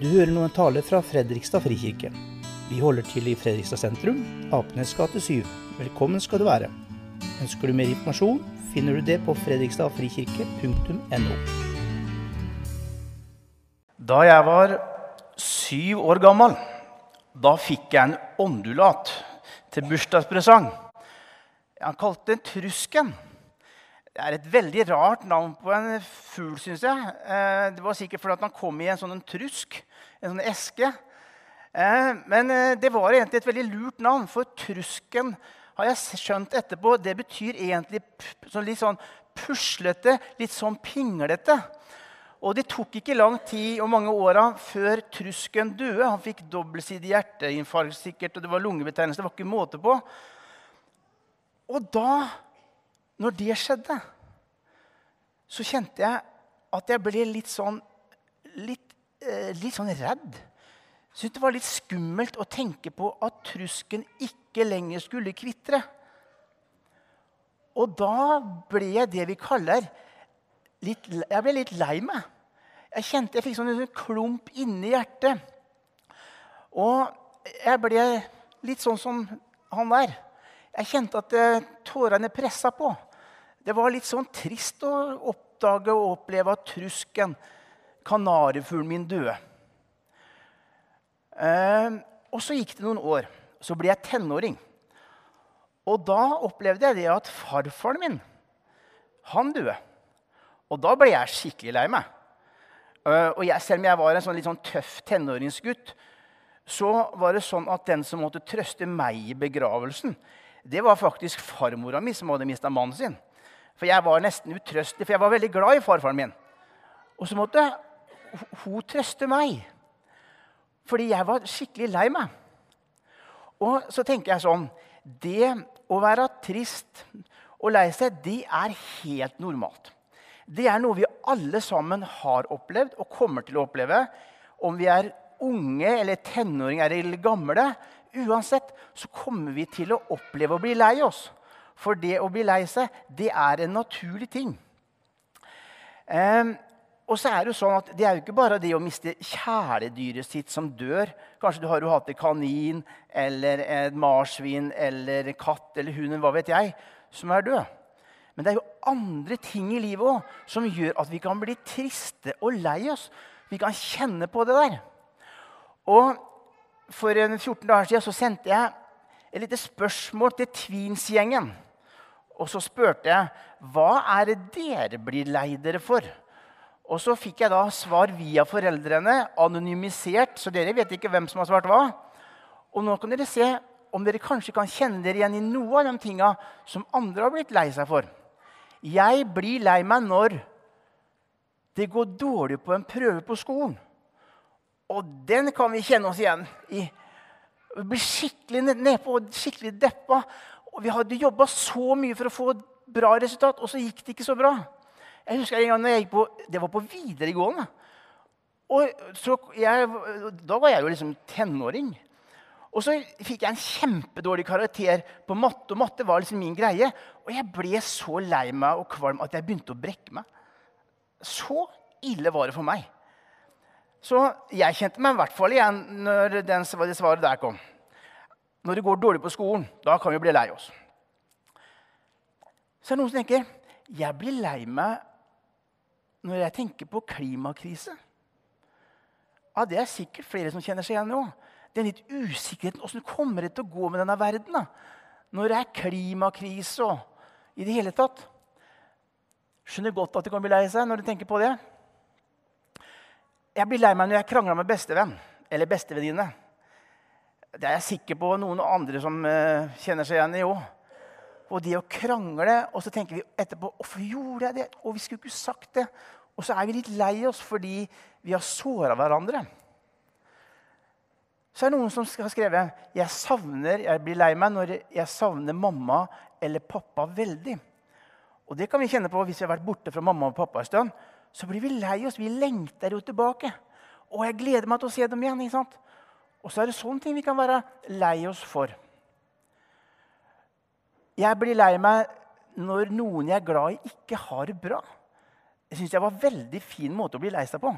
Du hører nå en tale fra Fredrikstad frikirke. Vi holder til i Fredrikstad sentrum, Apenes gate 7. Velkommen skal du være. Ønsker du mer informasjon, finner du det på fredrikstadfrikirke.no. Da jeg var syv år gammel, da fikk jeg en ondulat til bursdagspresang. Han kalte den Trusken. Det er et veldig rart navn på en fugl, syns jeg. Eh, det var sikkert fordi han kom i en sånn trusk, en sånn eske. Eh, men eh, det var egentlig et veldig lurt navn, for trusken har jeg skjønt etterpå, det betyr egentlig sånn litt sånn puslete, litt sånn pinglete. Og det tok ikke lang tid og mange åra før trusken døde. Han fikk dobbeltsidig hjerteinfarkt sikkert, og det var lungebetennelse. Det var ikke måte på. Og da når det skjedde, så kjente jeg at jeg ble litt sånn litt, eh, litt sånn redd. Syntes det var litt skummelt å tenke på at trusken ikke lenger skulle kvitre. Og da ble jeg det vi kaller litt, Jeg ble litt lei meg. Jeg kjente jeg fikk sånn en klump inni hjertet. Og jeg ble litt sånn som han der. Jeg kjente at eh, tårene pressa på. Det var litt sånn trist å oppdage og oppleve at trusken, kanarifuglen min, døde. Eh, og så gikk det noen år. Så ble jeg tenåring. Og da opplevde jeg det at farfaren min, han døde. Og da ble jeg skikkelig lei meg. Eh, og jeg, selv om jeg var en sånn litt sånn tøff tenåringsgutt, så var det sånn at den som måtte trøste meg i begravelsen, det var faktisk farmora mi, som hadde mista mannen sin. For jeg var nesten utrøstelig, for jeg var veldig glad i farfaren min. Og så måtte hun trøste meg, fordi jeg var skikkelig lei meg. Og så tenker jeg sånn Det å være trist og lei seg, det er helt normalt. Det er noe vi alle sammen har opplevd og kommer til å oppleve. Om vi er unge eller tenåringer eller gamle. Uansett så kommer vi til å oppleve å bli lei oss. For det å bli lei seg, det er en naturlig ting. Um, og så er Det jo sånn at det er jo ikke bare det å miste kjæledyret sitt som dør. Kanskje du har jo hatt en kanin eller et marsvin eller katt eller hund, hva vet jeg, som er død. Men det er jo andre ting i livet også, som gjør at vi kan bli triste og lei oss. Vi kan kjenne på det der. Og For 14 dager siden så sendte jeg et lite spørsmål til Tweens-gjengen. Og så spurte jeg hva er det dere blir lei dere for. Og så fikk jeg da svar via foreldrene, anonymisert, så dere vet ikke hvem som har svart hva. Og nå kan dere se om dere kanskje kan kjenne dere igjen i noe av de tinga som andre har blitt lei seg for. Jeg blir lei meg når det går dårlig på en prøve på skolen. Og den kan vi kjenne oss igjen i. Vi blir skikkelig nedpå, skikkelig deppa. Og vi hadde jobba så mye for å få bra resultat, og så gikk det ikke så bra. Jeg husker en gang når jeg gikk på, Det var på videregående. Og jeg, Da var jeg jo liksom tenåring. Og så fikk jeg en kjempedårlig karakter på matte, og matte var liksom min greie. Og jeg ble så lei meg og kvalm at jeg begynte å brekke meg. Så ille var det for meg. Så jeg kjente meg i hvert fall igjen når det svaret der kom når det går dårlig på skolen, da kan vi bli lei oss. Så er det noen som tenker jeg blir lei meg når jeg tenker på klimakrise. Ja, Det er sikkert flere som kjenner seg igjen nå. Den litt usikkerheten. Åssen kommer det til å gå med denne verden da? når det er klimakrise og i det hele tatt? Skjønner godt at du kan bli lei seg når du tenker på det. Jeg blir lei meg når jeg krangler med bestevenn eller bestevenninne. Det er jeg sikker på noen andre som uh, kjenner seg igjen i òg. Og det å krangle, og så tenker vi etterpå Hvorfor gjorde jeg det? Og vi skulle ikke sagt det. Og så er vi litt lei oss fordi vi har såra hverandre. Så er det noen som har skrevet jeg savner, jeg blir lei meg når jeg savner mamma eller pappa veldig. Og det kan vi kjenne på hvis vi har vært borte fra mamma og pappa en stund. Så blir vi lei oss. Vi lengter jo tilbake. Og jeg gleder meg til å se dem igjen. ikke sant? Og så er det sånne ting vi kan være lei oss for. Jeg blir lei meg når noen jeg er glad i, ikke har det bra. Jeg synes det var en veldig fin måte å bli lei seg på.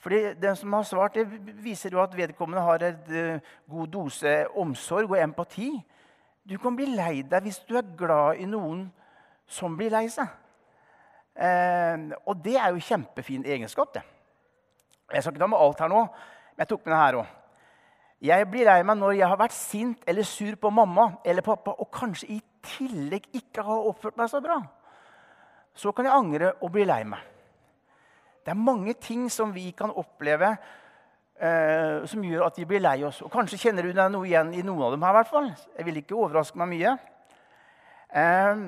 Fordi Den som har svart, det viser jo at vedkommende har en uh, god dose omsorg og empati. Du kan bli lei deg hvis du er glad i noen som blir lei seg. Eh, og det er jo kjempefin egenskap. det. Jeg skal ikke ta med alt her nå, men jeg tok med det her òg. Jeg blir lei meg når jeg har vært sint eller sur på mamma eller pappa og kanskje i tillegg ikke har oppført meg så bra. Så kan jeg angre og bli lei meg. Det er mange ting som vi kan oppleve eh, som gjør at vi blir lei oss. Og Kanskje kjenner du deg noe igjen i noen av dem her. Hvert fall. Jeg vil ikke overraske meg mye. Eh,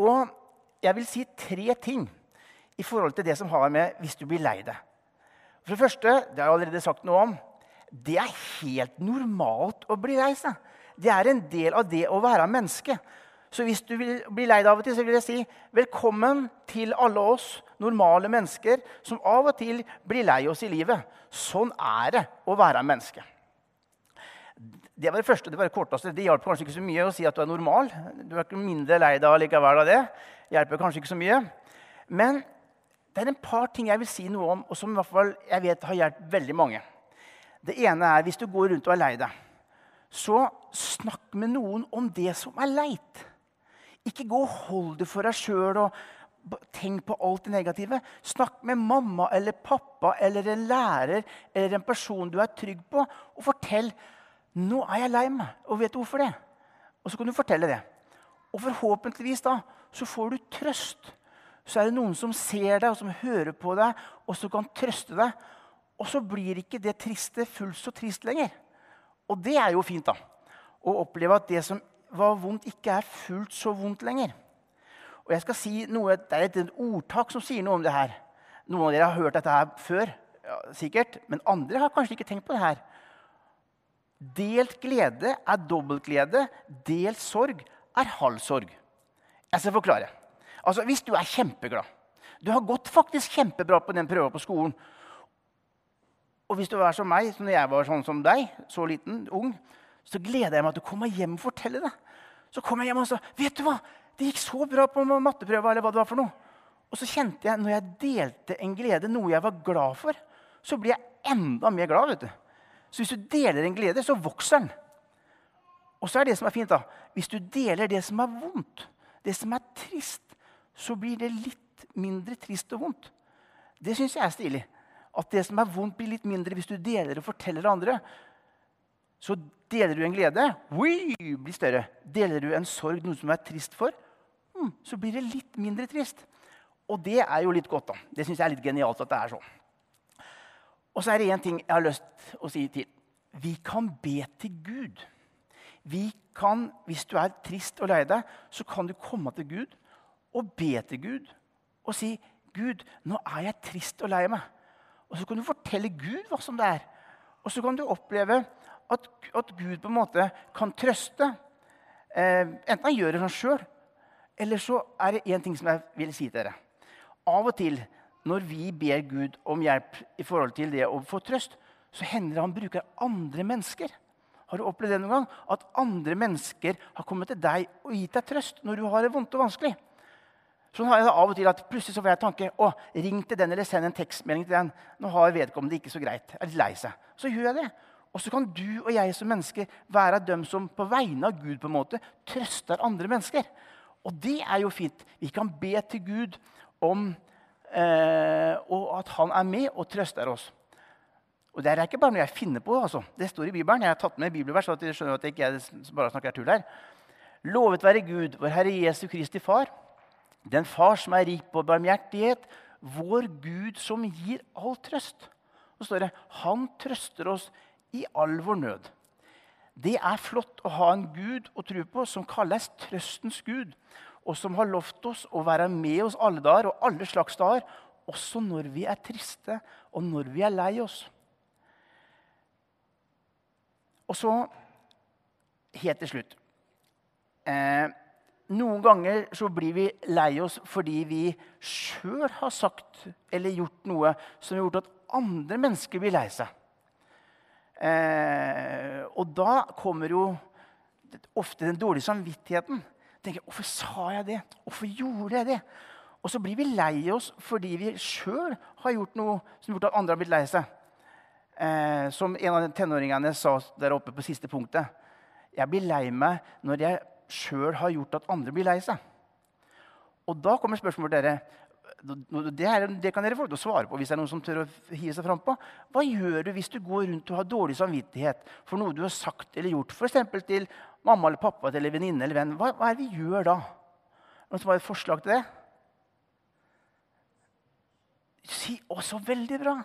og jeg vil si tre ting i forhold til det som har med hvis du blir lei deg. For det første, det har jeg allerede sagt noe om, det er helt normalt å bli lei seg. Det er en del av det å være menneske. Så hvis du vil bli lei deg av og til, så vil jeg si velkommen til alle oss normale mennesker som av og til blir lei oss i livet. Sånn er det å være menneske. Det var det første, det var det korteste. Det hjalp kanskje ikke så mye å si at du er normal. Du er ikke mindre lei deg likevel av det. hjelper kanskje ikke så mye. Men det er en par ting jeg vil si noe om, og som i hvert fall jeg vet har hjulpet veldig mange. Det ene er hvis du går rundt og er lei deg, så snakk med noen om det som er leit. Ikke gå og hold det for deg sjøl og tenk på alt det negative. Snakk med mamma eller pappa eller en lærer eller en person du er trygg på, og fortell nå er jeg lei meg. Og vet du hvorfor det? Og så kan du fortelle det. Og forhåpentligvis da, så får du trøst. Så er det noen som ser deg og som hører på deg, og som kan trøste deg. Og så blir ikke det triste fullt så trist lenger. Og det er jo fint, da. Å oppleve at det som var vondt, ikke er fullt så vondt lenger. Og jeg skal si noe, Det er et ordtak som sier noe om det her. Noen av dere har hørt dette her før, ja, sikkert, men andre har kanskje ikke tenkt på det her. Delt glede er dobbelt glede. Delt sorg er halv sorg. Jeg skal forklare. Altså, Hvis du er kjempeglad Du har gått faktisk kjempebra på den prøva på skolen. Og hvis du er som meg, som jeg var sånn som deg, så liten, ung, så gleder jeg meg til å komme hjem og fortelle det. Så kom jeg hjem og sa vet du hva, det gikk så bra på matteprøva. eller hva det var for noe. Og så kjente jeg, når jeg delte en glede, noe jeg var glad for, så blir jeg enda mer glad. vet du. Så hvis du deler en glede, så vokser den. Og så er det som er fint, da, hvis du deler det som er vondt, det som er trist, så blir det litt mindre trist og vondt. Det syns jeg er stilig. At det som er vondt, blir litt mindre hvis du deler og forteller andre. Så deler du en glede, oi, blir større. Deler du en sorg, noe som er trist for, hmm, så blir det litt mindre trist. Og det er jo litt godt. da. Det syns jeg er litt genialt at det er sånn. Og så er det én ting jeg har lyst til å si til. Vi kan be til Gud. Vi kan, Hvis du er trist og lei deg, så kan du komme til Gud og be til Gud og si, 'Gud, nå er jeg trist og lei meg.' Og så kan du fortelle Gud hva som det er. Og så kan du oppleve at, at Gud på en måte kan trøste. Eh, enten han gjør det sånn sjøl, eller så er det én ting som jeg vil si til dere. Av og til når vi ber Gud om hjelp i forhold til det å få trøst, så hender det han bruker andre mennesker. Har du opplevd det noen gang? At andre mennesker har kommet til deg og gitt deg trøst når du har det vondt og vanskelig? Sånn har jeg det av og til at plutselig så får jeg tanke å, ring til den eller send en tekstmelding til den. Nå har vedkommende det ikke så greit. Jeg er litt lei seg. Så gjør jeg det. Og så kan du og jeg som mennesker være dem som på vegne av Gud på en måte trøster andre mennesker. Og det er jo fint. Vi kan be til Gud om eh, at han er med og trøster oss. Og Det er ikke bare noe jeg finner på. altså. Det står i Bibelen. Jeg har tatt med bibelvers, så dere skjønner at jeg ikke bare snakker tull her. Lovet være Gud, vår Herre Jesu Kristi Far den far som er rik på barmhjertighet, vår Gud som gir all trøst. Så står det han trøster oss i all vår nød. Det er flott å ha en Gud å tro på som kalles trøstens Gud, og som har lovt oss å være med oss alle dager og alle slags dager, også når vi er triste og når vi er lei oss. Og så helt til slutt eh, noen ganger så blir vi lei oss fordi vi sjøl har sagt eller gjort noe som har gjort at andre mennesker blir lei seg. Eh, og da kommer jo ofte den dårlige samvittigheten. Tenker, 'Hvorfor sa jeg det? Hvorfor gjorde jeg det?' Og så blir vi lei oss fordi vi sjøl har gjort noe som har gjort at andre har blitt lei seg. Eh, som en av tenåringene sa der oppe på siste punktet. Jeg blir lei meg når jeg sjøl har gjort at andre blir lei seg. Og da kommer spørsmålet dere. Det, her, det, kan dere få svare på hvis det er noen som tør å hive seg frampå. Hva gjør du hvis du går rundt og har dårlig samvittighet for noe du har sagt eller gjort? F.eks. til mamma eller pappa eller venninne eller venn. Hva, hva er det vi gjør da? Noen som har et forslag til det? Si også veldig bra.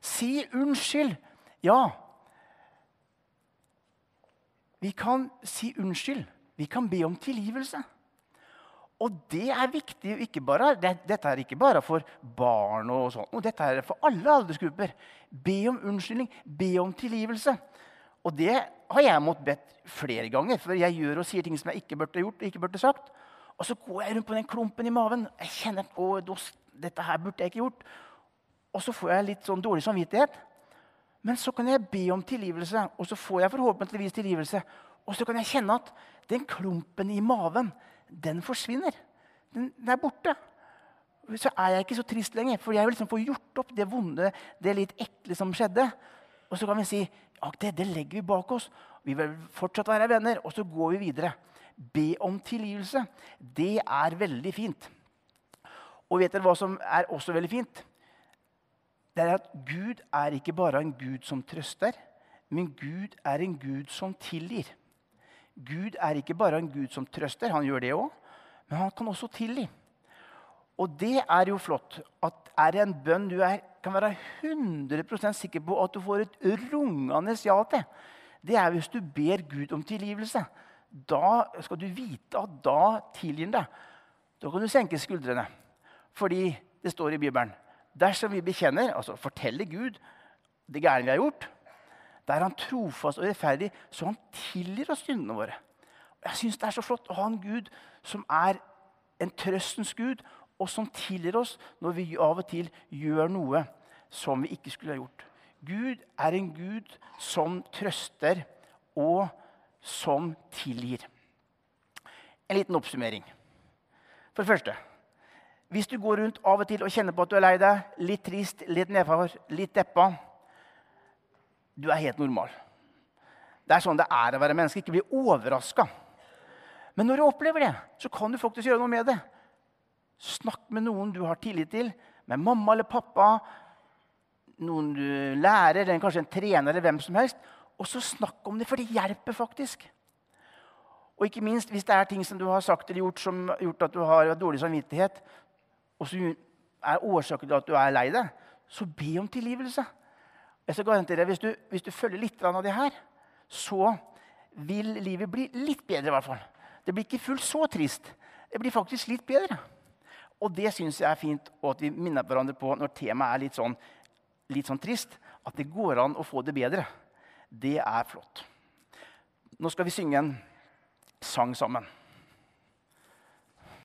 Si unnskyld. Ja. Vi kan si unnskyld. Vi kan be om tilgivelse. Og det er viktig. Ikke bare, det, dette er ikke bare for barn, og sånt, og dette er for alle aldersgrupper. Be om unnskyldning, be om tilgivelse. Og det har jeg måttet bedt flere ganger, for jeg gjør og sier ting som jeg ikke burde gjort. ikke burde sagt. Og så går jeg rundt på den klumpen i maven. Jeg kjenner at dette her burde jeg ikke gjort. Og så får jeg litt sånn dårlig samvittighet. Men så kan jeg be om tilgivelse, og så får jeg forhåpentligvis tilgivelse. Og så kan jeg kjenne at den klumpen i maven den forsvinner. Den, den, er borte. Så er jeg ikke så trist lenger, for jeg vil liksom få gjort opp det vonde, det litt ekle som skjedde. Og så kan vi si ja, det, det legger vi bak oss. Vi vil fortsatt være venner, og så går vi videre. Be om tilgivelse. Det er veldig fint. Og vet dere hva som er også veldig fint? Det er at Gud er ikke bare en Gud som trøster, men Gud er en Gud som tilgir. Gud er ikke bare en Gud som trøster, han gjør det òg, men han kan også tilgi. Og det er jo flott. at Er det en bønn du er, kan være 100% sikker på at du får et rungende ja til, det er hvis du ber Gud om tilgivelse. Da skal du vite at da tilgir han deg. Da kan du senke skuldrene. Fordi det står i Bibelen dersom vi bekjenner, altså forteller Gud det gærne vi har gjort, da er han trofast og rettferdig, så han tilgir oss syndene våre. Jeg syns det er så flott å ha en Gud som er en trøstens Gud, og som tilgir oss når vi av og til gjør noe som vi ikke skulle ha gjort. Gud er en Gud som trøster og som tilgir. En liten oppsummering. For det første Hvis du går rundt av og til og kjenner på at du er lei deg, litt trist, litt nedfor, litt deppa du er helt normal. Det er sånn det er å være menneske. Ikke bli overraska. Men når du opplever det, så kan du faktisk gjøre noe med det. Snakk med noen du har tillit til, med mamma eller pappa, noen du lærer, eller kanskje en trener, eller hvem som helst. Og så snakk om det, for det hjelper faktisk. Og ikke minst hvis det er ting som du har sagt eller gjort som har gjort at du har dårlig samvittighet, og som er årsaken til at du er lei deg, så be om tilgivelse. Jeg skal garantere at hvis du, hvis du følger litt av det her, så vil livet bli litt bedre. i hvert fall. Det blir ikke fullt så trist. Det blir faktisk litt bedre. Og det syns jeg er fint, og at vi minner hverandre på når temaet er litt sånn, litt sånn trist, at det går an å få det bedre. Det er flott. Nå skal vi synge en sang sammen.